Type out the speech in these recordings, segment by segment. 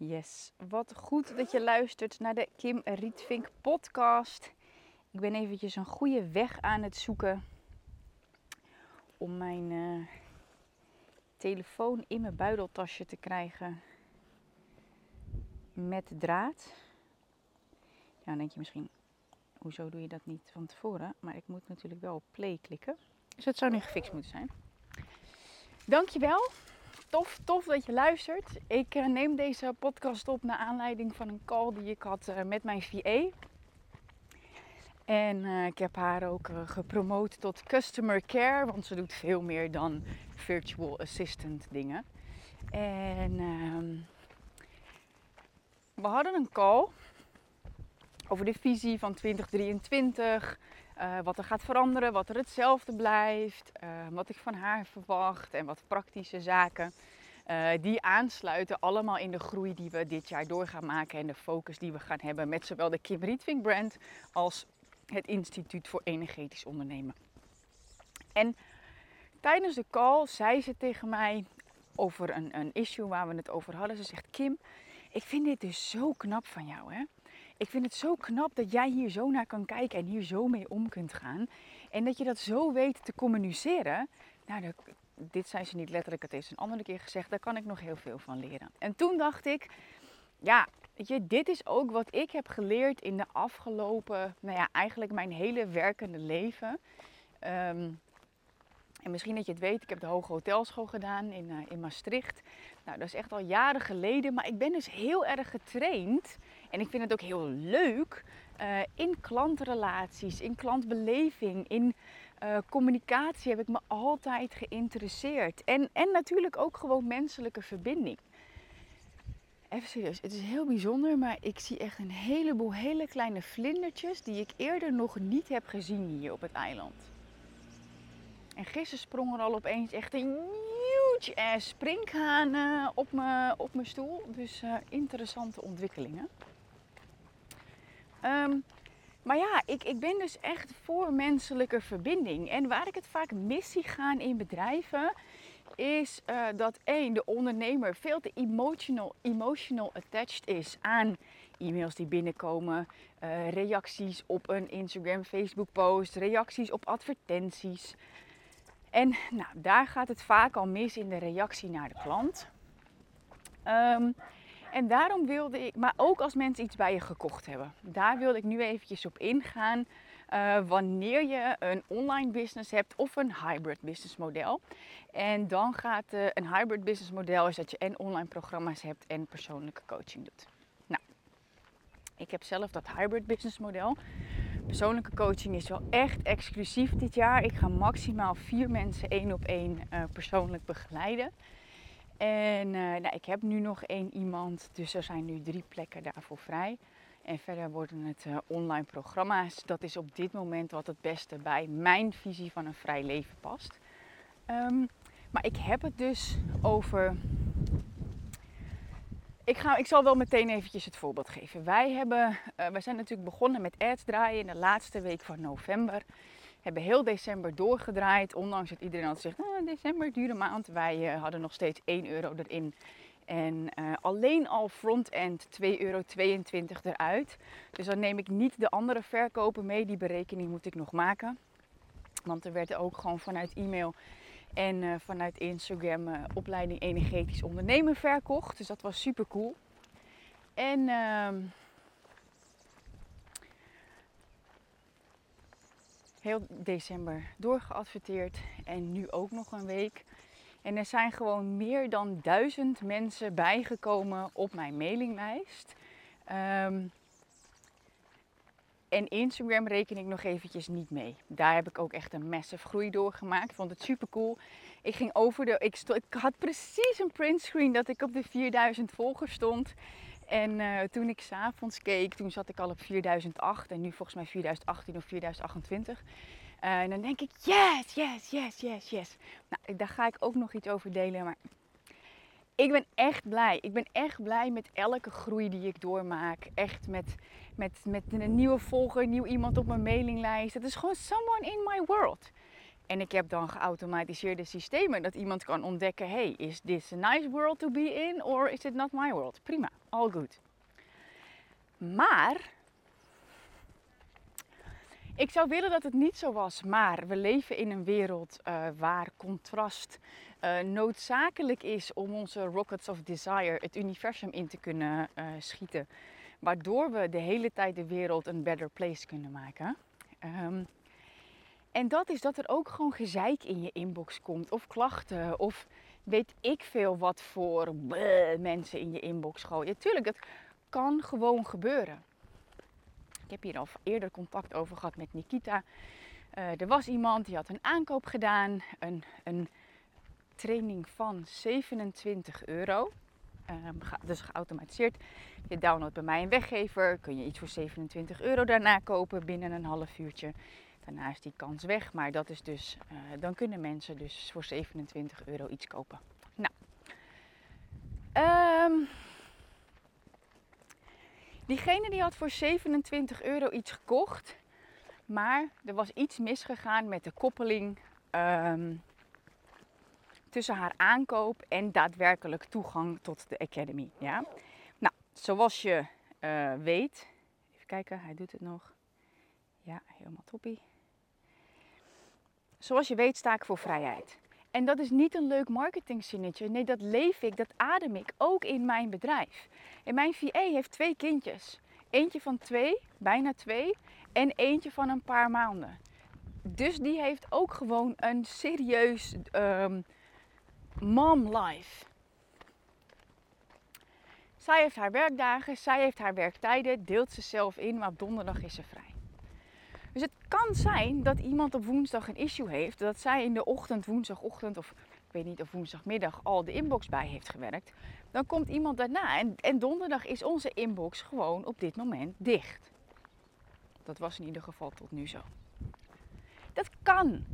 Yes, wat goed dat je luistert naar de Kim Rietvink podcast. Ik ben eventjes een goede weg aan het zoeken om mijn uh, telefoon in mijn buideltasje te krijgen met draad. Ja, dan denk je misschien, hoezo doe je dat niet van tevoren? Maar ik moet natuurlijk wel op play klikken. Dus dat zou nu gefixt moeten zijn. Dankjewel tof, tof dat je luistert. Ik uh, neem deze podcast op naar aanleiding van een call die ik had uh, met mijn VA. En uh, ik heb haar ook gepromoot tot customer care, want ze doet veel meer dan virtual assistant dingen. En ehm, we hadden een call over de visie van 2023. Uh, wat er gaat veranderen, wat er hetzelfde blijft, uh, wat ik van haar verwacht en wat praktische zaken. Uh, die aansluiten allemaal in de groei die we dit jaar door gaan maken en de focus die we gaan hebben met zowel de Kim Rietvink brand als het Instituut voor Energetisch Ondernemen. En tijdens de call zei ze tegen mij over een, een issue waar we het over hadden. Ze zegt: Kim, ik vind dit dus zo knap van jou. Hè? Ik vind het zo knap dat jij hier zo naar kan kijken en hier zo mee om kunt gaan. En dat je dat zo weet te communiceren. Nou, dit zei ze niet letterlijk, het is een andere keer gezegd. Daar kan ik nog heel veel van leren. En toen dacht ik, ja, weet je, dit is ook wat ik heb geleerd in de afgelopen, nou ja, eigenlijk mijn hele werkende leven. Ehm, en misschien dat je het weet, ik heb de Hoge Hotelschool gedaan in, uh, in Maastricht. Nou, dat is echt al jaren geleden. Maar ik ben dus heel erg getraind. En ik vind het ook heel leuk uh, in klantrelaties, in klantbeleving, in uh, communicatie heb ik me altijd geïnteresseerd. En, en natuurlijk ook gewoon menselijke verbinding. Even serieus, het is heel bijzonder, maar ik zie echt een heleboel hele kleine vlindertjes die ik eerder nog niet heb gezien hier op het eiland. En gisteren sprong er al opeens echt een huge ass springhaan op mijn op stoel. Dus uh, interessante ontwikkelingen. Um, maar ja, ik, ik ben dus echt voor menselijke verbinding. En waar ik het vaak mis zie gaan in bedrijven, is uh, dat één, de ondernemer veel te emotional, emotional attached is aan e-mails die binnenkomen, uh, reacties op een Instagram, Facebook post, reacties op advertenties. En nou, daar gaat het vaak al mis in de reactie naar de klant. Um, en daarom wilde ik, maar ook als mensen iets bij je gekocht hebben, daar wilde ik nu eventjes op ingaan. Uh, wanneer je een online business hebt of een hybrid business model. En dan gaat uh, een hybrid business model is dat je en online programma's hebt en persoonlijke coaching doet. Nou, ik heb zelf dat hybrid business model. Persoonlijke coaching is wel echt exclusief dit jaar. Ik ga maximaal vier mensen één op één uh, persoonlijk begeleiden. En uh, nou, ik heb nu nog één iemand, dus er zijn nu drie plekken daarvoor vrij. En verder worden het uh, online programma's. Dat is op dit moment wat het beste bij mijn visie van een vrij leven past. Um, maar ik heb het dus over. Ik, ga, ik zal wel meteen eventjes het voorbeeld geven. Wij, hebben, uh, wij zijn natuurlijk begonnen met ads draaien in de laatste week van november hebben heel december doorgedraaid. Ondanks dat iedereen had zegt, nou, december dure maand. Wij uh, hadden nog steeds 1 euro erin. En uh, alleen al front-end 2,22 euro eruit. Dus dan neem ik niet de andere verkopen mee. Die berekening moet ik nog maken. Want er werd ook gewoon vanuit e-mail en uh, vanuit Instagram opleiding energetisch ondernemen verkocht. Dus dat was super cool. En heel december doorgeadverteerd en nu ook nog een week. En er zijn gewoon meer dan duizend mensen bijgekomen op mijn mailinglijst. Um, en Instagram reken ik nog eventjes niet mee. Daar heb ik ook echt een massive groei doorgemaakt. Ik vond het super cool. Ik ging over de. Ik, stond, ik had precies een printscreen dat ik op de 4000 volgers stond. En uh, toen ik s'avonds keek, toen zat ik al op 4008 en nu volgens mij 4018 of 4028. Uh, en dan denk ik, yes, yes, yes, yes, yes. Nou, daar ga ik ook nog iets over delen, maar ik ben echt blij. Ik ben echt blij met elke groei die ik doormaak. Echt met, met, met een nieuwe volger, nieuw iemand op mijn mailinglijst. Het is gewoon someone in my world. En ik heb dan geautomatiseerde systemen dat iemand kan ontdekken: hey, is this a nice world to be in or is it not my world? Prima, all good. Maar ik zou willen dat het niet zo was, maar we leven in een wereld uh, waar contrast uh, noodzakelijk is om onze rockets of desire het universum in te kunnen uh, schieten. Waardoor we de hele tijd de wereld een better place kunnen maken. Um, en dat is dat er ook gewoon gezeik in je inbox komt. Of klachten. Of weet ik veel wat voor mensen in je inbox gooien. Tuurlijk, dat kan gewoon gebeuren. Ik heb hier al eerder contact over gehad met Nikita. Uh, er was iemand die had een aankoop gedaan. Een, een training van 27 euro. Um, dus geautomatiseerd. Je downloadt bij mij een weggever. Kun je iets voor 27 euro daarna kopen binnen een half uurtje. Daarna is die kans weg. Maar dat is dus, uh, dan kunnen mensen dus voor 27 euro iets kopen. Nou. Um, diegene die had voor 27 euro iets gekocht. Maar er was iets misgegaan met de koppeling um, tussen haar aankoop en daadwerkelijk toegang tot de Academy. Ja? Nou, zoals je uh, weet. Even kijken, hij doet het nog. Ja, helemaal toppie. Zoals je weet sta ik voor vrijheid. En dat is niet een leuk marketingzinnetje. Nee, dat leef ik, dat adem ik ook in mijn bedrijf. En mijn VA heeft twee kindjes. Eentje van twee, bijna twee, en eentje van een paar maanden. Dus die heeft ook gewoon een serieus um, mom life. Zij heeft haar werkdagen, zij heeft haar werktijden, deelt ze zelf in, maar op donderdag is ze vrij. Dus het kan zijn dat iemand op woensdag een issue heeft, dat zij in de ochtend, woensdagochtend of ik weet niet of woensdagmiddag al de inbox bij heeft gewerkt. Dan komt iemand daarna en, en donderdag is onze inbox gewoon op dit moment dicht. Dat was in ieder geval tot nu zo. Dat kan.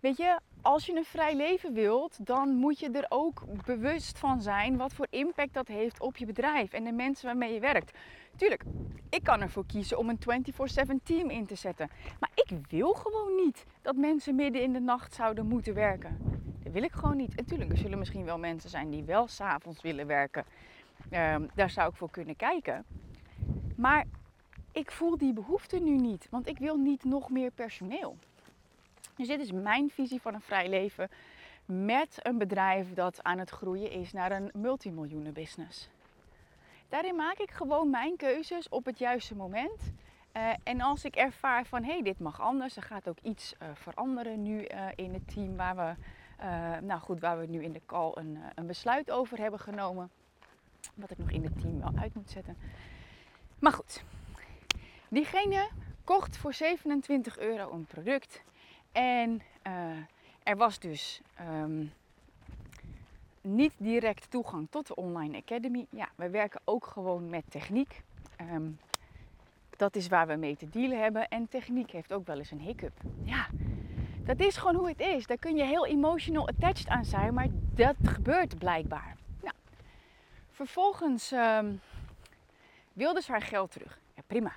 Weet je, als je een vrij leven wilt, dan moet je er ook bewust van zijn wat voor impact dat heeft op je bedrijf en de mensen waarmee je werkt. Tuurlijk, ik kan ervoor kiezen om een 24/7 team in te zetten. Maar ik wil gewoon niet dat mensen midden in de nacht zouden moeten werken. Dat wil ik gewoon niet. En tuurlijk, er zullen misschien wel mensen zijn die wel s'avonds willen werken. Um, daar zou ik voor kunnen kijken. Maar ik voel die behoefte nu niet, want ik wil niet nog meer personeel. Dus dit is mijn visie van een vrij leven met een bedrijf dat aan het groeien is naar een multimiljoenen business. Daarin maak ik gewoon mijn keuzes op het juiste moment. Uh, en als ik ervaar van hé, hey, dit mag anders, er gaat ook iets uh, veranderen nu uh, in het team waar we, nou goed, waar we nu in de call een, een, besluit over hebben genomen. Wat ik nog in het team wel uit moet zetten. Maar goed, diegene kocht voor 27 euro een product. En er was dus um, niet direct toegang tot de Online Academy. Ja, we werken ook gewoon met techniek. Um, dat is waar we mee te dealen hebben. En techniek heeft ook wel eens een hiccup. Ja, dat is gewoon hoe het is. Daar kun je heel emotional attached aan zijn, maar dat gebeurt blijkbaar. Nou, vervolgens um, wilde ze haar geld terug. Ja, prima.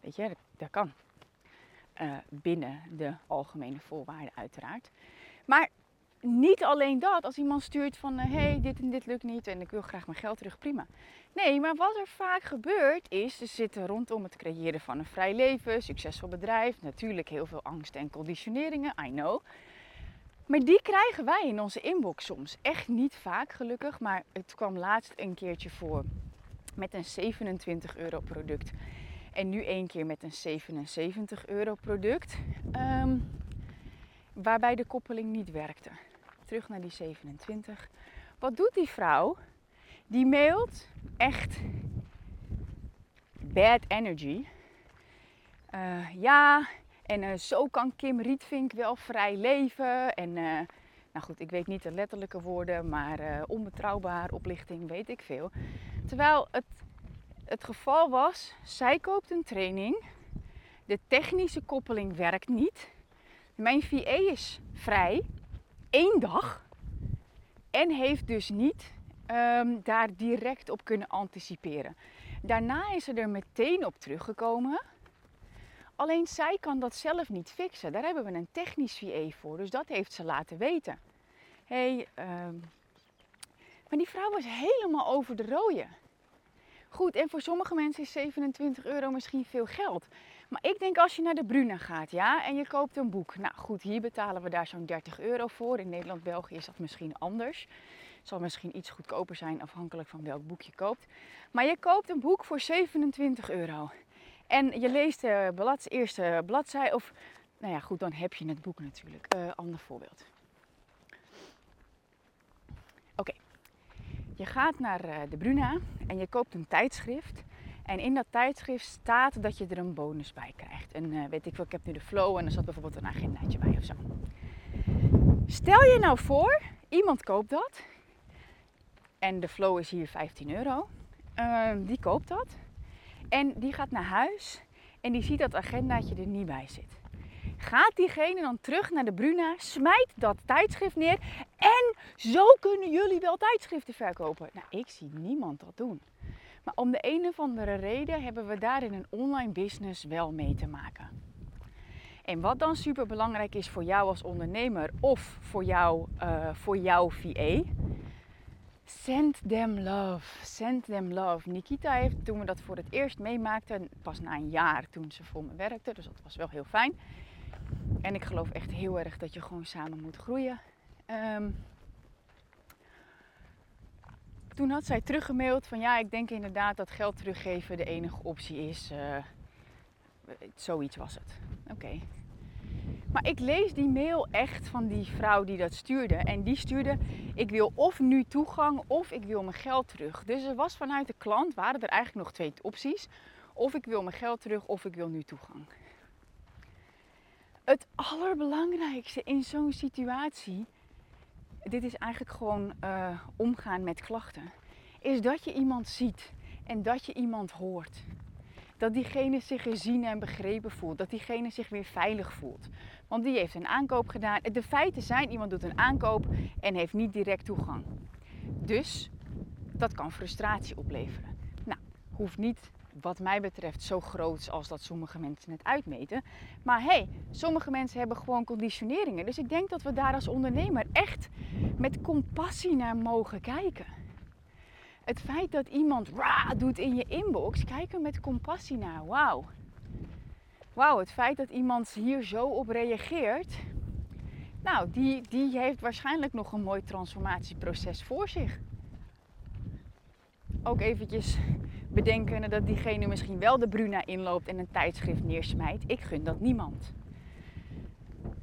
Weet je, dat, dat kan. Uh, binnen de algemene voorwaarden uiteraard. Maar niet alleen dat, als iemand stuurt van hé, uh, hey, dit en dit lukt niet en ik wil graag mijn geld terug, prima. Nee, maar wat er vaak gebeurt is, ze zitten rondom het creëren van een vrij leven, succesvol bedrijf, natuurlijk heel veel angst en conditioneringen, I know. Maar die krijgen wij in onze inbox soms. Echt niet vaak gelukkig, maar het kwam laatst een keertje voor met een 27 euro product. En nu één keer met een 77 euro product. Um, waarbij de koppeling niet werkte terug naar die 27. Wat doet die vrouw? Die mailt echt bad energy. Uh, ja, en uh, zo kan Kim Rietvink wel vrij leven. En uh, nou goed, ik weet niet de letterlijke woorden, maar onbetrouwbaar, oplichting, weet ik veel. Terwijl het, het geval was, zij koopt een training. De technische koppeling werkt niet. Mijn VA is vrij één dag en heeft dus niet um, daar direct op kunnen anticiperen. Daarna is ze er meteen op teruggekomen. Alleen zij kan dat zelf niet fixen. Daar hebben we een technisch VA voor. Dus dat heeft ze laten weten. hey, ehm, maar die vrouw was helemaal over de rode. Goed, en voor sommige mensen is 27 euro misschien veel geld. Maar ik denk als je naar de Bruna gaat, ja, en je koopt een boek. Nou goed, hier betalen we daar zo'n 30 euro voor. In Nederland, België is dat misschien anders. Het zal misschien iets goedkoper zijn afhankelijk van welk boek je koopt. Maar je koopt een boek voor 27 euro. En je leest de blad, eerste bladzij of, nou ja goed, dan heb je het boek natuurlijk. Uh, ander voorbeeld. Oké, je gaat naar uh, de Bruna en je koopt een tijdschrift. En in dat tijdschrift staat dat je er een bonus bij krijgt. En uh, weet ik wel, ik heb nu de flow en er zat bijvoorbeeld een agendaatje bij of zo. Stel je nou voor, iemand koopt dat. En de flow is hier 15 euro. Ehm, die koopt dat. En die gaat naar huis en die ziet dat agendaatje er niet bij zit. Gaat diegene dan terug naar de Bruna, smijt dat tijdschrift neer en zo kunnen jullie wel tijdschriften verkopen. Nou, ik zie niemand dat doen. Maar om de een of andere reden hebben we daar in een online business wel mee te maken. En wat dan super belangrijk is voor jou als ondernemer of voor jou, uh, voor jouw VA, Send them love. Send them love. Nikita heeft, toen we dat voor het eerst meemaakten, pas na een jaar toen ze voor me werkte, dus dat was wel heel fijn. En ik geloof echt heel erg dat je gewoon samen moet groeien. Um, toen had zij teruggemaild van ja, ik denk inderdaad dat geld teruggeven de enige optie is. Uh, zoiets was het. Oké. Maar ik lees die mail echt van die vrouw die dat stuurde. En die stuurde, ik wil of nu toegang of ik wil mijn geld terug. Dus er was vanuit de klant, waren er eigenlijk nog twee opties. Of ik wil mijn geld terug of ik wil nu toegang. Het allerbelangrijkste in zo'n situatie, dit is eigenlijk gewoon uh, omgaan met klachten, is dat je iemand ziet en dat je iemand hoort. Dat diegene zich gezien en begrepen voelt. Dat diegene zich weer veilig voelt. Want die heeft een aankoop gedaan. De feiten zijn, iemand doet een aankoop en heeft niet direct toegang. Dus dat kan frustratie opleveren. Nou, hoeft niet wat mij betreft zo groot als dat sommige mensen het uitmeten. Maar hey, sommige mensen hebben gewoon conditioneringen. Dus ik denk dat we daar als ondernemer echt met compassie naar mogen kijken. Het feit dat iemand ra doet in je inbox, kijk er met compassie naar. Wauw. Wauw, het feit dat iemand hier zo op reageert, nou, die, die heeft waarschijnlijk nog een mooi transformatieproces voor zich. Ook eventjes bedenken dat diegene misschien wel de Bruna inloopt en een tijdschrift neersmijt. Ik gun dat niemand.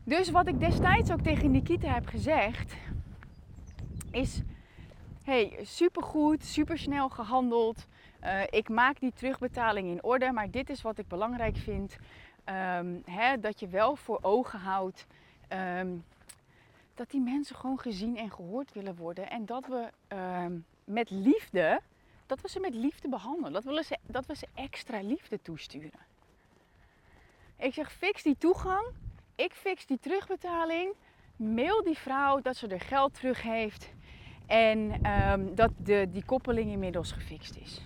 Dus wat ik destijds ook tegen Nikita heb gezegd, is: hey, supergoed, supersnel gehandeld. Uh, ik maak die terugbetaling in orde, maar dit is wat ik belangrijk vind. Um, hè, dat je wel voor ogen houdt um, dat die mensen gewoon gezien en gehoord willen worden. En dat we um, met liefde, dat we ze met liefde behandelen. Dat we, ze, dat extra liefde toesturen. Ik zeg, fix die toegang. Ik fix die terugbetaling. Mail die vrouw dat ze er geld terug heeft. En dat de, die koppeling inmiddels gefixt is.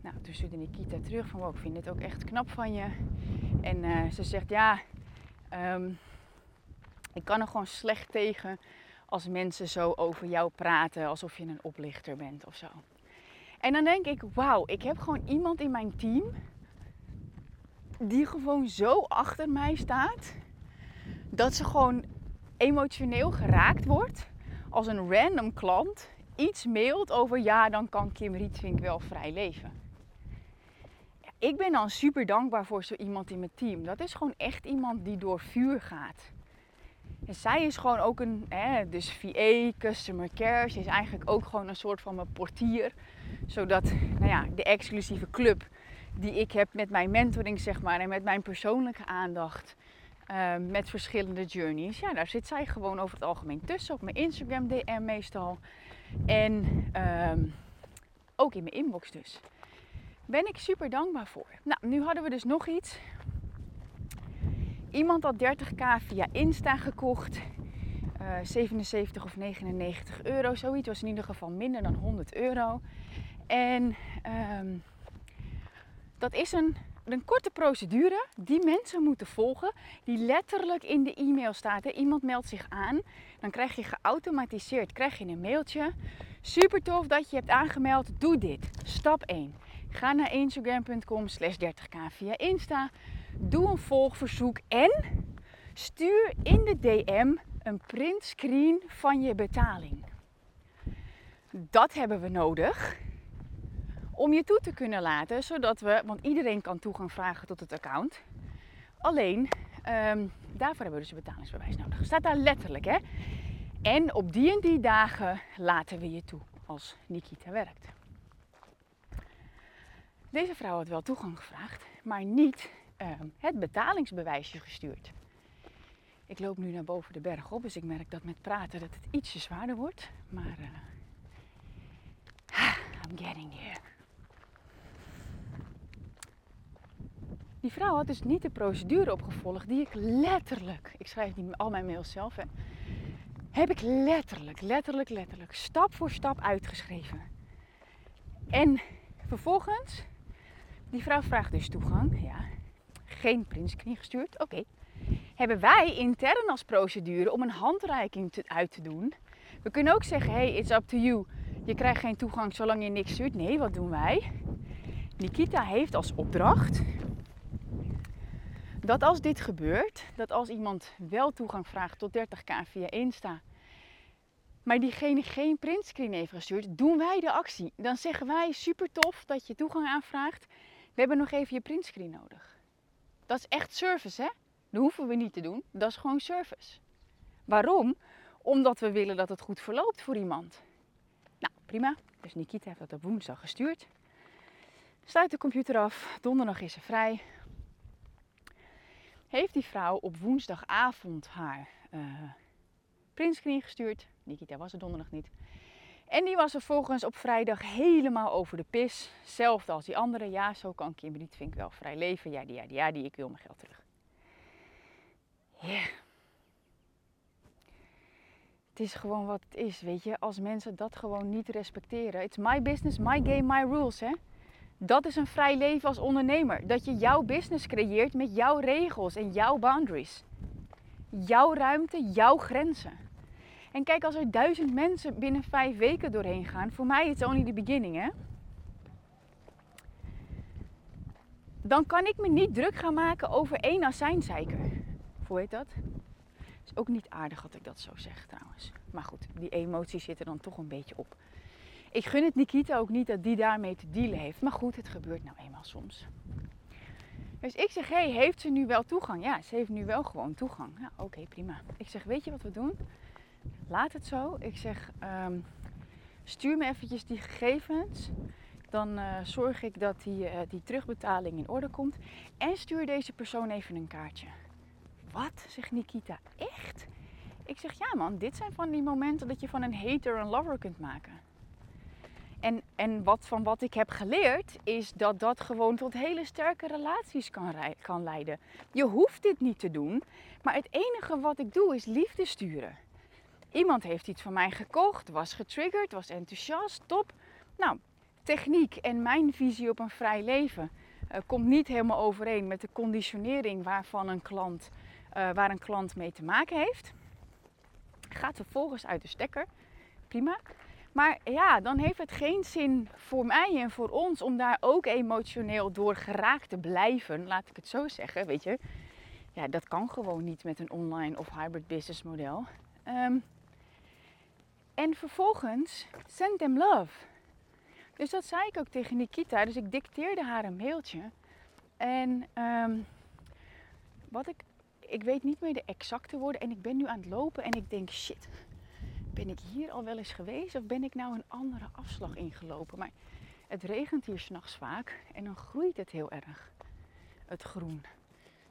Nou, toen stuurde Nikita terug van, wow, ik vind dit ook echt knap van je. En uh, ze zegt, ja, um, ik kan er gewoon slecht tegen als mensen zo over jou praten alsof je een oplichter bent of zo. En dan denk ik, wauw, ik heb gewoon iemand in mijn team die gewoon zo achter mij staat dat ze gewoon emotioneel geraakt wordt als een random klant iets mailt over ja, dan kan Kim Rietvink wel vrij leven ik ben dan super dankbaar voor zo iemand in mijn team. Dat is gewoon echt iemand die door vuur gaat. En zij is gewoon ook een, hè, dus VA, Customer Care, ze is eigenlijk ook gewoon een soort van mijn portier. Zodat, nou ja, de exclusieve club die ik heb met mijn mentoring, zeg maar, en met mijn persoonlijke aandacht, uh, met verschillende journeys, ja, daar zit zij gewoon over het algemeen tussen. Op mijn Instagram DM meestal. En uh, ook in mijn inbox dus ben ik super dankbaar voor. Nou, nu hadden we dus nog iets. Iemand had 30k via Insta gekocht. Uh, eh, 77 of 99 euro, zoiets. was in ieder geval minder dan 100 euro. En um, dat is een een korte procedure die mensen moeten volgen, die letterlijk in de e-mail staat. Iemand meldt zich aan, dan krijg je geautomatiseerd krijg je een mailtje. Super tof dat je hebt aangemeld, doe dit. Stap 1. Ga naar instagram.com slash 30k via Insta. Doe een volgverzoek en stuur in de DM een printscreen van je betaling. Dat hebben we nodig om je toe te kunnen laten, zodat we, want iedereen kan toegang vragen tot het account. Alleen, ehm, daarvoor hebben we dus een betalingsbewijs nodig. Staat daar letterlijk, hè? En op die en die dagen laten we je toe als Nikita werkt. Deze vrouw had wel toegang gevraagd, maar niet ehm, het betalingsbewijsje gestuurd. Ik loop nu naar boven de berg op, dus ik merk dat met praten dat het ietsje zwaarder wordt. Maar uh, I'm getting there. Die vrouw had dus niet de procedure opgevolgd die ik letterlijk, ik schrijf die al mijn mails zelf, heb ik letterlijk, letterlijk, letterlijk, stap voor stap uitgeschreven. En vervolgens, die vrouw vraagt dus toegang, ja, geen printscreen gestuurd, oké. Hebben wij intern als procedure om een handreiking te, uit te doen. We kunnen ook zeggen, hey, it's up to you. Je krijgt geen toegang zolang je niks stuurt. Nee, wat doen wij? Nikita heeft als opdracht dat als dit gebeurt, dat als iemand wel toegang vraagt tot 30k via Insta, maar diegene geen printscreen heeft gestuurd, doen wij de actie. Dan zeggen wij super tof dat je toegang aanvraagt. We hebben nog even je printscreen nodig. Dat is echt service, hè? Dat hoeven we niet te doen. Dat is gewoon service. Waarom? Omdat we willen dat het goed verloopt voor iemand. Nou, prima. Dus Nikita heeft dat op woensdag gestuurd. Sluit de computer af. Donderdag is ze vrij heeft die vrouw op woensdagavond haar uh, printscreen gestuurd. Nikita was er donderdag niet. En die was er volgens op vrijdag helemaal over de pis. Hetzelfde als die andere. Ja, zo kan Kimberly. Dat vind ik wel vrij leven. Ja, die, ja, die, ja, die. Ik wil mijn geld terug. Ja. Het is gewoon wat het is, weet je. Als mensen dat gewoon niet respecteren. It's my business, my game, my rules, hè. Dat is een vrij leven als ondernemer. Dat je jouw business creëert met jouw regels en jouw boundaries. Jouw ruimte, jouw grenzen. En kijk, als er duizend mensen binnen vijf weken doorheen gaan, voor mij is het only the beginning, hè? Dan kan ik me niet druk gaan maken over één azijnzeiker. Hoe heet dat? Is ook niet aardig dat ik dat zo zeg trouwens. Maar goed, die emoties zitten dan toch een beetje op. Ik gun het Nikita ook niet dat die daarmee te dealen heeft. Maar goed, het gebeurt nou eenmaal soms. Dus ik zeg, hey, heeft ze nu wel toegang? Ja, ze heeft nu wel gewoon toegang. Ja, oké, prima. Ik zeg, weet je wat we doen? Laat het zo. Ik zeg, ehm, stuur me eventjes die gegevens. Dan uh, zorg ik dat die, uh, die terugbetaling in orde komt. En stuur deze persoon even een kaartje. Wat? Zegt Nikita. Echt? Ik zeg, ja man, dit zijn van die momenten dat je van een hater een lover kunt maken. En, en wat, van wat ik heb geleerd is dat dat gewoon tot hele sterke relaties kan, kan leiden. Je hoeft dit niet te doen, maar het enige wat ik doe is liefde sturen. Iemand heeft iets van mij gekocht, was getriggerd, was enthousiast, top. Nou, techniek en mijn visie op een vrij leven uh, komt niet helemaal overeen met de conditionering waarvan een klant, uh, waar een klant mee te maken heeft. Gaat vervolgens uit de stekker. Prima. Maar ja, dan heeft het geen zin voor mij en voor ons om daar ook emotioneel door geraakt te blijven. Laat ik het zo zeggen, weet je. Ja, dat kan gewoon niet met een online of hybrid business model. Um, en vervolgens, send them love. Dus dat zei ik ook tegen Nikita. Dus ik dicteerde haar een mailtje. En um, wat ik, ik weet niet meer de exacte woorden. En ik ben nu aan het lopen en ik denk, shit, ben ik hier al wel eens geweest of ben ik nou een andere afslag ingelopen? Maar het regent hier s'nachts vaak en dan groeit het heel erg, het groen.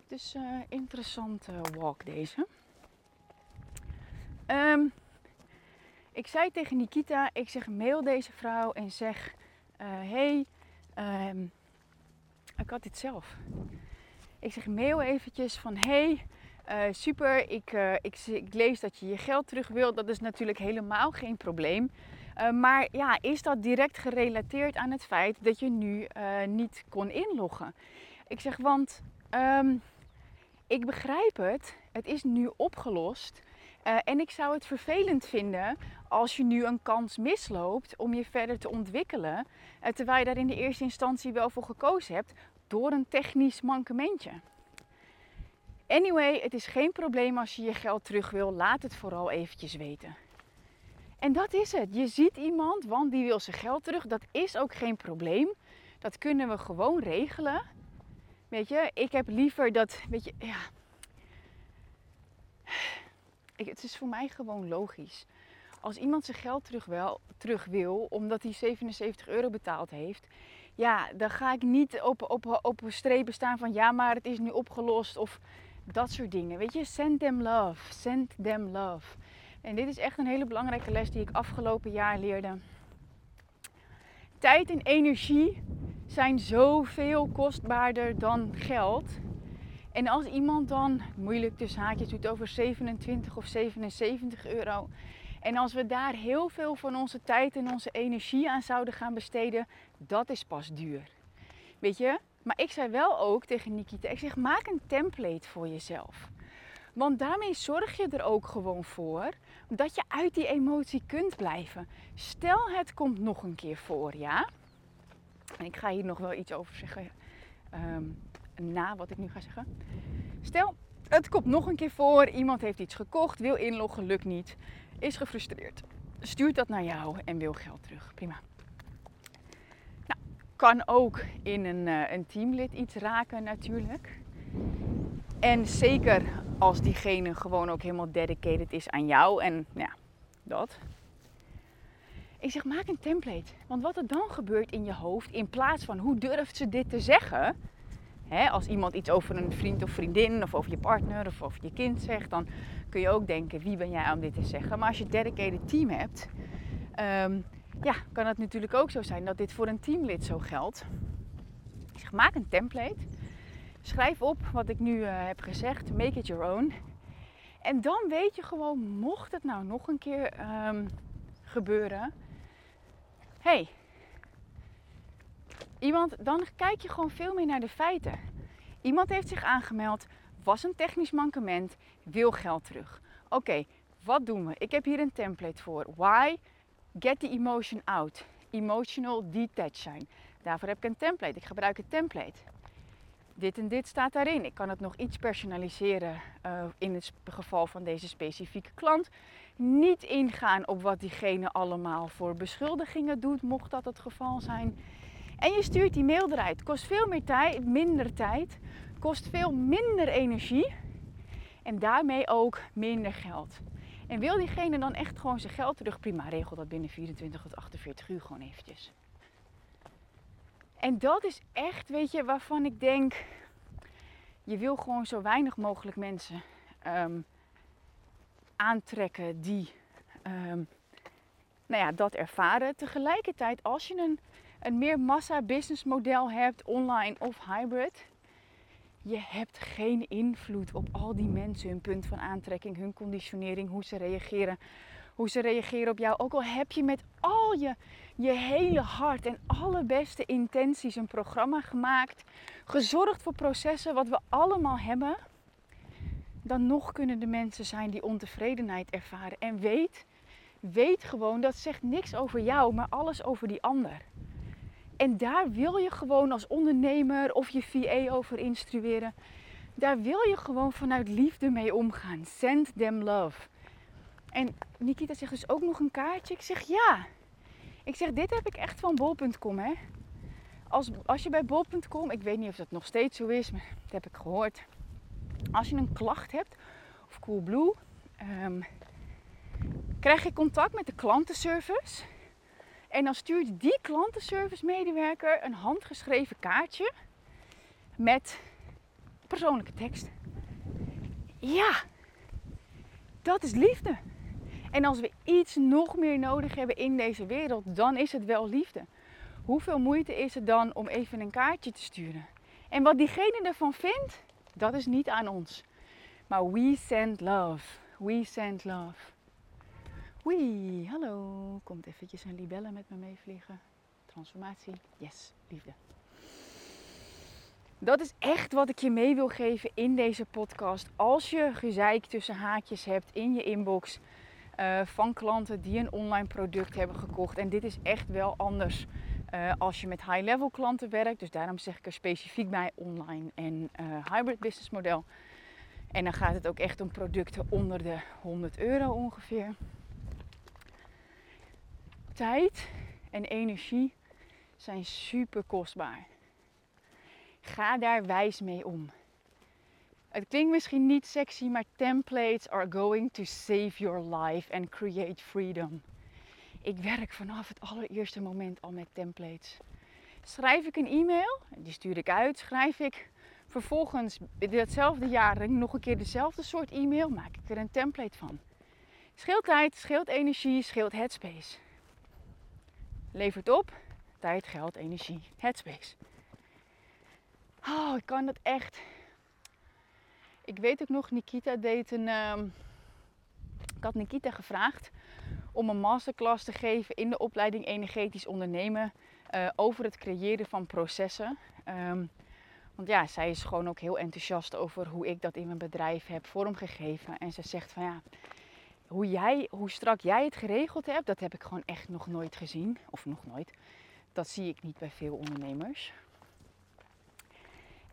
Dus uh, interessante walk deze. Um, ik zei tegen Nikita, ik zeg mail deze vrouw en zeg, uh, hey, um, ik had dit zelf. Ik zeg mail eventjes van, hey, uh, super, ik, uh, ik, ik, lees dat je je geld terug wilt. Dat is natuurlijk helemaal geen probleem. Uh, maar ja, is dat direct gerelateerd aan het feit dat je nu niet kon inloggen? Ik zeg, want ehm, ik begrijp het. Het is nu opgelost. En ik zou het vervelend vinden als je nu een kans misloopt om je verder te ontwikkelen. Terwijl je daar in de eerste instantie wel voor gekozen hebt door een technisch mankementje. Anyway, het is geen probleem als je je geld terug wil. Laat het vooral eventjes weten. En dat is het. Je ziet iemand, want die wil zijn geld terug. Dat is ook geen probleem. Dat kunnen we gewoon regelen. Weet je, ik heb liever dat, weet je, ja. Ik, het is voor mij gewoon logisch. Als iemand zijn geld terug, terug wil, omdat hij 77 euro betaald heeft, ja, dan ga ik niet op, op, op strepen staan van ja, maar het is nu opgelost of dat soort dingen. Weet je, send them love, send them love. En dit is echt een hele belangrijke les die ik afgelopen jaar leerde. Tijd en energie zijn zoveel kostbaarder dan geld. En als iemand dan moeilijk tussen haakjes doet over 27 of 77 euro. En als we daar heel veel van onze tijd en onze energie aan zouden gaan besteden, dat is pas duur. Weet je? Maar ik zei wel ook tegen Nikita, ik zeg maak een template voor jezelf. Want daarmee zorg je er ook gewoon voor dat je uit die emotie kunt blijven. Stel het komt nog een keer voor, ja? En ik ga hier nog wel iets over zeggen ehm, na wat ik nu ga zeggen. Stel, het komt nog een keer voor, iemand heeft iets gekocht, wil inloggen, lukt niet, is gefrustreerd. Stuurt dat naar jou en wil geld terug. Prima. Kan ook in een, uh, een teamlid iets raken natuurlijk. En zeker als diegene gewoon ook helemaal dedicated is aan jou en ja, dat. Ik zeg, maak een template. Want wat er dan gebeurt in je hoofd, in plaats van hoe durft ze dit te zeggen. Als iemand iets over een vriend of vriendin of over je partner of over je kind zegt, dan kun je ook denken, wie ben jij om dit te zeggen. Maar als je een dedicated team hebt, ehm, ja, kan het natuurlijk ook zo zijn dat dit voor een teamlid zo geldt. Ik zeg, maak een template. Schrijf op wat ik nu uh, heb gezegd. Make it your own. En dan weet je gewoon, mocht het nou nog een keer um, gebeuren. hey, iemand, dan kijk je gewoon veel meer naar de feiten. Iemand heeft zich aangemeld, was een technisch mankement, wil geld terug. Oké, wat doen we? Ik heb hier een template voor. Why? Get the emotion out. Emotional detached zijn. Daarvoor heb ik een template. Ik gebruik een template dit en dit staat daarin. Ik kan het nog iets personaliseren uh, in het geval van deze specifieke klant. Niet ingaan op wat diegene allemaal voor beschuldigingen doet, mocht dat het geval zijn. En je stuurt die mail eruit. Kost veel meer tijd, minder tijd, kost veel minder energie en daarmee ook minder geld. En wil diegene dan echt gewoon zijn geld terug? Prima, regel dat binnen 24 tot 48 uur gewoon eventjes. En dat is echt, weet je, waarvan ik denk, je wil gewoon zo weinig mogelijk mensen ehm, aantrekken die um, nou ja, dat ervaren. Tegelijkertijd, als je een, een meer massa business model hebt, online of hybrid, je hebt geen invloed op al die mensen, hun punt van aantrekking, hun conditionering, hoe ze reageren hoe ze reageren op jou. Ook al heb je met al je, je hele hart en alle beste intenties een programma gemaakt, gezorgd voor processen wat we allemaal hebben, dan nog kunnen de mensen zijn die ontevredenheid ervaren. En weet, weet gewoon, dat zegt niks over jou, maar alles over die ander. En daar wil je gewoon als ondernemer of je VA over instrueren. Daar wil je gewoon vanuit liefde mee omgaan. Send them love. En Nikita zegt dus ook nog een kaartje. Ik zeg ja. Ik zeg, dit heb ik echt van bol.com hè. Als, als je bij bol.com, ik weet niet of dat nog steeds zo is, maar dat heb ik gehoord. Als je een klacht hebt, of Coolblue, um, krijg je contact met de klantenservice. En dan stuurt die klantenservice medewerker een handgeschreven kaartje met persoonlijke tekst. Ja, dat is liefde. En als we iets nog meer nodig hebben in deze wereld, dan is het wel liefde. Hoeveel moeite is het dan om even een kaartje te sturen? En wat diegene ervan vindt, dat is niet aan ons. Maar we send love. We send love. Wee, hallo. Komt eventjes een libelle met me meevliegen. Transformatie. Yes, liefde. Dat is echt wat ik je mee wil geven in deze podcast. Als je gezeik tussen haakjes hebt in je inbox uh, van klanten die een online product hebben gekocht. En dit is echt wel anders uh, als je met high-level klanten werkt. Dus daarom zeg ik er specifiek bij online en uh, hybrid business model. En dan gaat het ook echt om producten onder de 100 euro ongeveer. Tijd en energie zijn super kostbaar. Ga daar wijs mee om. Het klinkt misschien niet sexy, maar templates are going to save your life and create freedom. Ik werk vanaf het allereerste moment al met templates. Schrijf ik een e-mail, die stuur ik uit, schrijf ik vervolgens datzelfde jaar nog een keer dezelfde soort e-mail, maak ik er een template van. Scheelt tijd, scheelt energie, scheelt headspace. Levert op tijd, geld, energie, headspace. Oh, ik kan dat echt. Ik weet ook nog, Nikita deed een. Uh, ik had Nikita gevraagd om een masterclass te geven in de opleiding Energetisch Ondernemen uh, over het creëren van processen. Um, want ja, zij is gewoon ook heel enthousiast over hoe ik dat in mijn bedrijf heb vormgegeven. En ze zegt van ja, hoe, jij, hoe strak jij het geregeld hebt, dat heb ik gewoon echt nog nooit gezien. Of nog nooit. Dat zie ik niet bij veel ondernemers.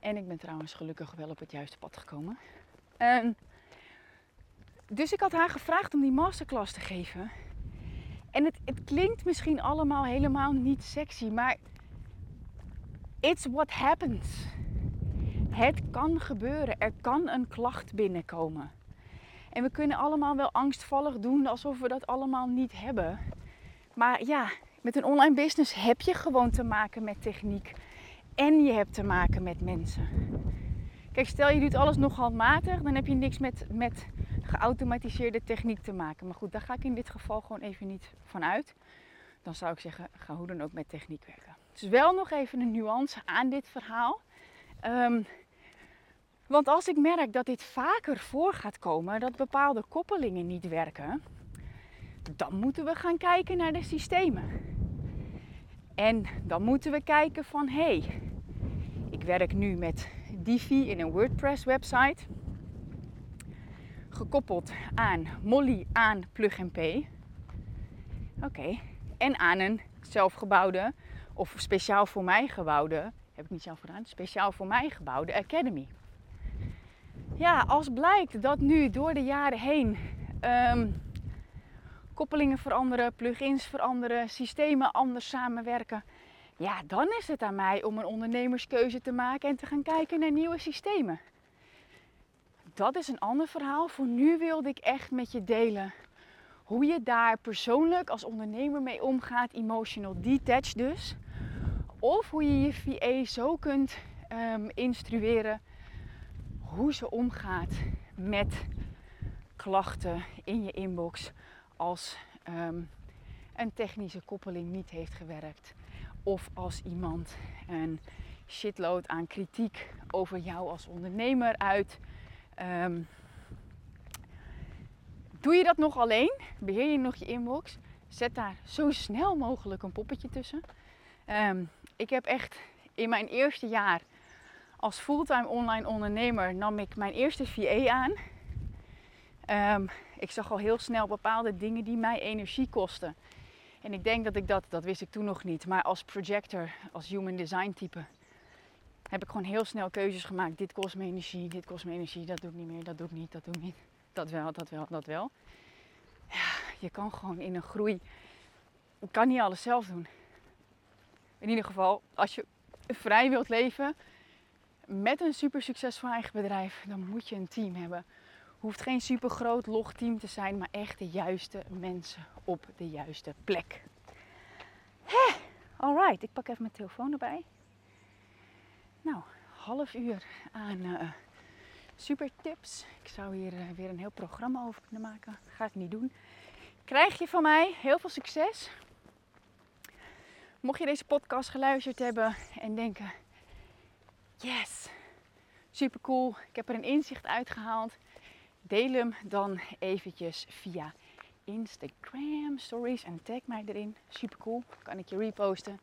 En ik ben trouwens gelukkig wel op het juiste pad gekomen. Um, dus ik had haar gevraagd om die masterclass te geven. En het, het klinkt misschien allemaal helemaal niet sexy, maar it's what happens. Het kan gebeuren. Er kan een klacht binnenkomen. En we kunnen allemaal wel angstvallig doen alsof we dat allemaal niet hebben. Maar ja, met een online business heb je gewoon te maken met techniek. En je hebt te maken met mensen. Kijk, stel je doet alles nog handmatig, dan heb je niks met, met geautomatiseerde techniek te maken. Maar goed, daar ga ik in dit geval gewoon even niet van uit. Dan zou ik zeggen, ga hoe dan ook met techniek werken. Dus wel nog even een nuance aan dit verhaal. Um, want als ik merk dat dit vaker voor gaat komen, dat bepaalde koppelingen niet werken, dan moeten we gaan kijken naar de systemen. En dan moeten we kijken van hé, hey, ik werk nu met Divi in een WordPress website. Gekoppeld aan Molly aan Plug P. Oké. En aan een zelfgebouwde of speciaal voor mij gebouwde, heb ik niet zelf gedaan, speciaal voor mij gebouwde Academy ja, als blijkt dat nu door de jaren heen um, koppelingen veranderen, plugins veranderen, systemen anders samenwerken, ja, dan is het aan mij om een ondernemerskeuze te maken en te gaan kijken naar nieuwe systemen. Dat is een ander verhaal. Voor nu wilde ik echt met je delen hoe je daar persoonlijk als ondernemer mee omgaat, emotional detached dus. Of hoe je je VA zo kunt um, instrueren hoe ze omgaat met klachten in je inbox als um, een technische koppeling niet heeft gewerkt. Of als iemand een shitload aan kritiek over jou als ondernemer uit. Um, doe je dat nog alleen? Beheer je nog je inbox? Zet daar zo snel mogelijk een poppetje tussen. Um, ik heb echt in mijn eerste jaar als fulltime online ondernemer nam ik mijn eerste VA aan. Um, ik zag al heel snel bepaalde dingen die mij energie kosten. En ik denk dat ik dat, dat wist ik toen nog niet, maar als projector, als human design type, heb ik gewoon heel snel keuzes gemaakt. Dit kost me energie, dit kost me energie, dat doe ik niet meer, dat doe ik niet, dat doe ik niet. Dat wel, dat wel, dat wel. Ja, je kan gewoon in een groei, je kan niet alles zelf doen. In ieder geval, als je vrij wilt leven, met een super succesvol eigen bedrijf, dan moet je een team hebben. Hoeft geen super groot log team te zijn, maar echt de juiste mensen op de juiste plek. Hè, alright, ik pak even mijn telefoon erbij. Nou, half uur aan uh, super tips. Ik zou hier uh, weer een heel programma over kunnen maken. Ga ik niet doen. Krijg je van mij heel veel succes. Mocht je deze podcast geluisterd hebben en denken Yes, super cool. Ik heb er een inzicht uitgehaald. Deel hem dan eventjes via Instagram stories en tag mij erin. Super cool. Kan ik je reposten.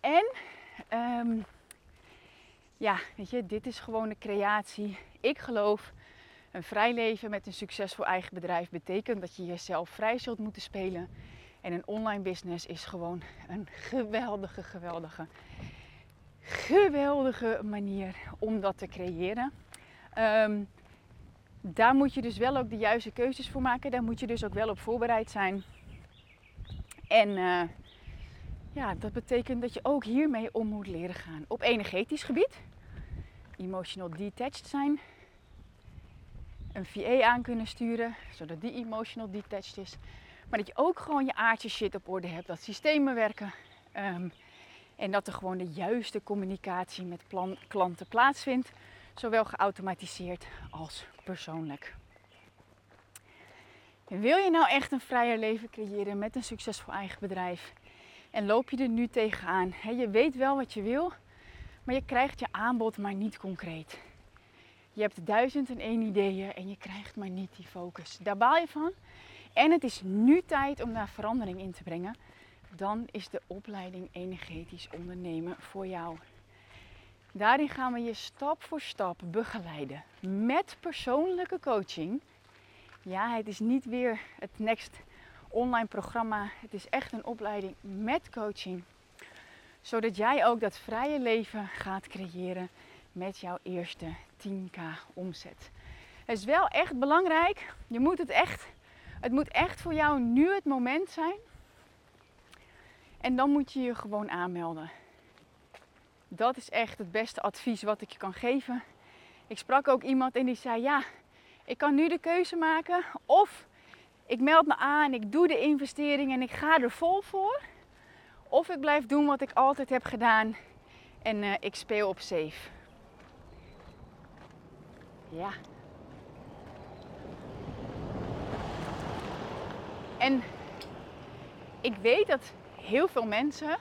En um, ja, weet je, dit is gewoon de creatie. Ik geloof, een vrij leven met een succesvol eigen bedrijf betekent dat je jezelf vrij zult moeten spelen. En een online business is gewoon een geweldige, geweldige, geweldige manier om dat te creëren. Um, daar moet je dus wel ook de juiste keuzes voor maken. Daar moet je dus ook wel op voorbereid zijn. En uh, ja, dat betekent dat je ook hiermee om moet leren gaan. Op energetisch gebied. Emotional detached zijn. Een VA aan kunnen sturen, zodat die emotional detached is. Maar dat je ook gewoon je aardse shit op orde hebt. Dat systemen werken. Um, en dat er gewoon de juiste communicatie met klanten plaatsvindt. Zowel geautomatiseerd als persoonlijk. wil je nou echt een vrijer leven creëren met een succesvol eigen bedrijf? En loop je er nu tegenaan? je weet wel wat je wil, maar je krijgt je aanbod maar niet concreet. Je hebt duizend en één ideeën en je krijgt maar niet die focus. Daar baal je van. En het is nu tijd om daar verandering in te brengen. Dan is de opleiding energetisch ondernemen voor jou. Daarin gaan we je stap voor stap begeleiden met persoonlijke coaching. Ja, het is niet weer het next online programma. Het is echt een opleiding met coaching. Zodat jij ook dat vrije leven gaat creëren met jouw eerste 10k omzet. Het is wel echt belangrijk. Je moet het echt, het moet echt voor jou nu het moment zijn. En dan moet je je gewoon aanmelden. Dat is echt het beste advies wat ik je kan geven. Ik sprak ook iemand en die zei: Ja, ik kan nu de keuze maken. Of ik meld me aan, ik doe de investering en ik ga er vol voor. Of ik blijf doen wat ik altijd heb gedaan en uh, ik speel op safe. Ja. En ik weet dat heel veel mensen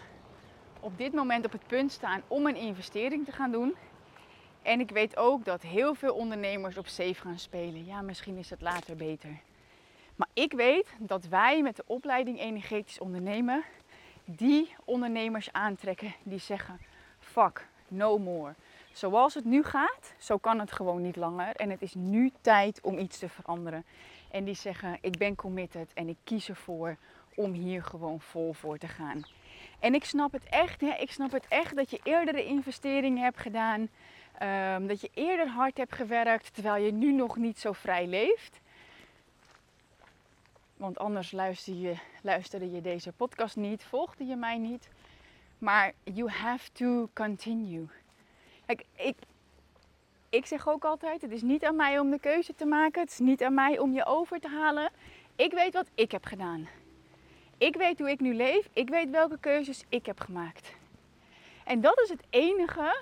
op dit moment op het punt staan om een investering te gaan doen. En ik weet ook dat heel veel ondernemers op safe gaan spelen. Ja, misschien is het later beter. Maar ik weet dat wij met de opleiding energetisch ondernemen die ondernemers aantrekken die zeggen: fuck, no more. Zoals het nu gaat, zo kan het gewoon niet langer. En het is nu tijd om iets te veranderen. En die zeggen: ik ben committed en ik kies ervoor om hier gewoon vol voor te gaan. En ik snap het echt, hè? ik snap het echt dat je eerdere investeringen hebt gedaan. Um, dat je eerder hard hebt gewerkt terwijl je nu nog niet zo vrij leeft. Want anders luister je, luisterde je deze podcast niet, volgde je mij niet. Maar you have to continue. Kijk, ik, ik zeg ook altijd: het is niet aan mij om de keuze te maken. Het is niet aan mij om je over te halen. Ik weet wat ik heb gedaan. Ik weet hoe ik nu leef. Ik weet welke keuzes ik heb gemaakt. En dat is het enige.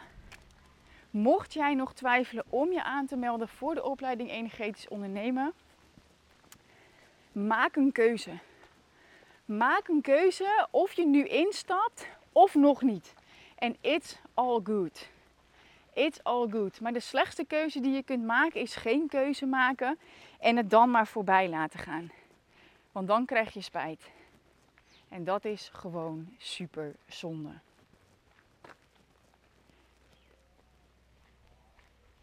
Mocht jij nog twijfelen om je aan te melden voor de opleiding Energetisch Ondernemen, maak een keuze. Maak een keuze of je nu instapt of nog niet. En it's all good. It's all good. Maar de slechtste keuze die je kunt maken is geen keuze maken en het dan maar voorbij laten gaan. Want dan krijg je spijt. En dat is gewoon super zonde.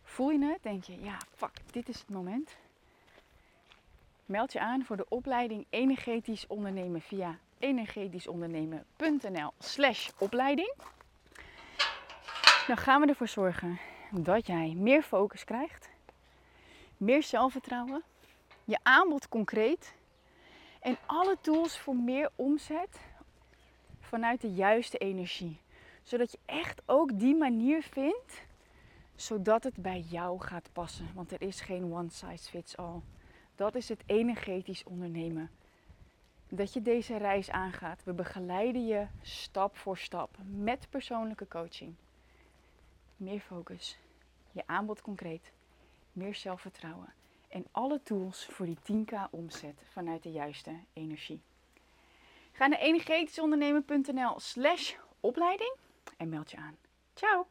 Voel je het? Denk je, ja, fuck, dit is het moment. Meld je aan voor de opleiding Energetisch Ondernemen via energetischondernemen.nl slash opleiding. Dan gaan we ervoor zorgen dat jij meer focus krijgt, meer zelfvertrouwen, je aanbod concreet en alle tools voor meer omzet vanuit de juiste energie. Zodat je echt ook die manier vindt, zodat het bij jou gaat passen. Want er is geen one size fits all. Dat is het energetisch ondernemen. Dat je deze reis aangaat. We begeleiden je stap voor stap met persoonlijke coaching. Meer focus, je aanbod concreet, meer zelfvertrouwen en alle tools voor die 10k omzet vanuit de juiste energie. Ga naar energetischondernemen.nl slash opleiding en meld je aan. Ciao!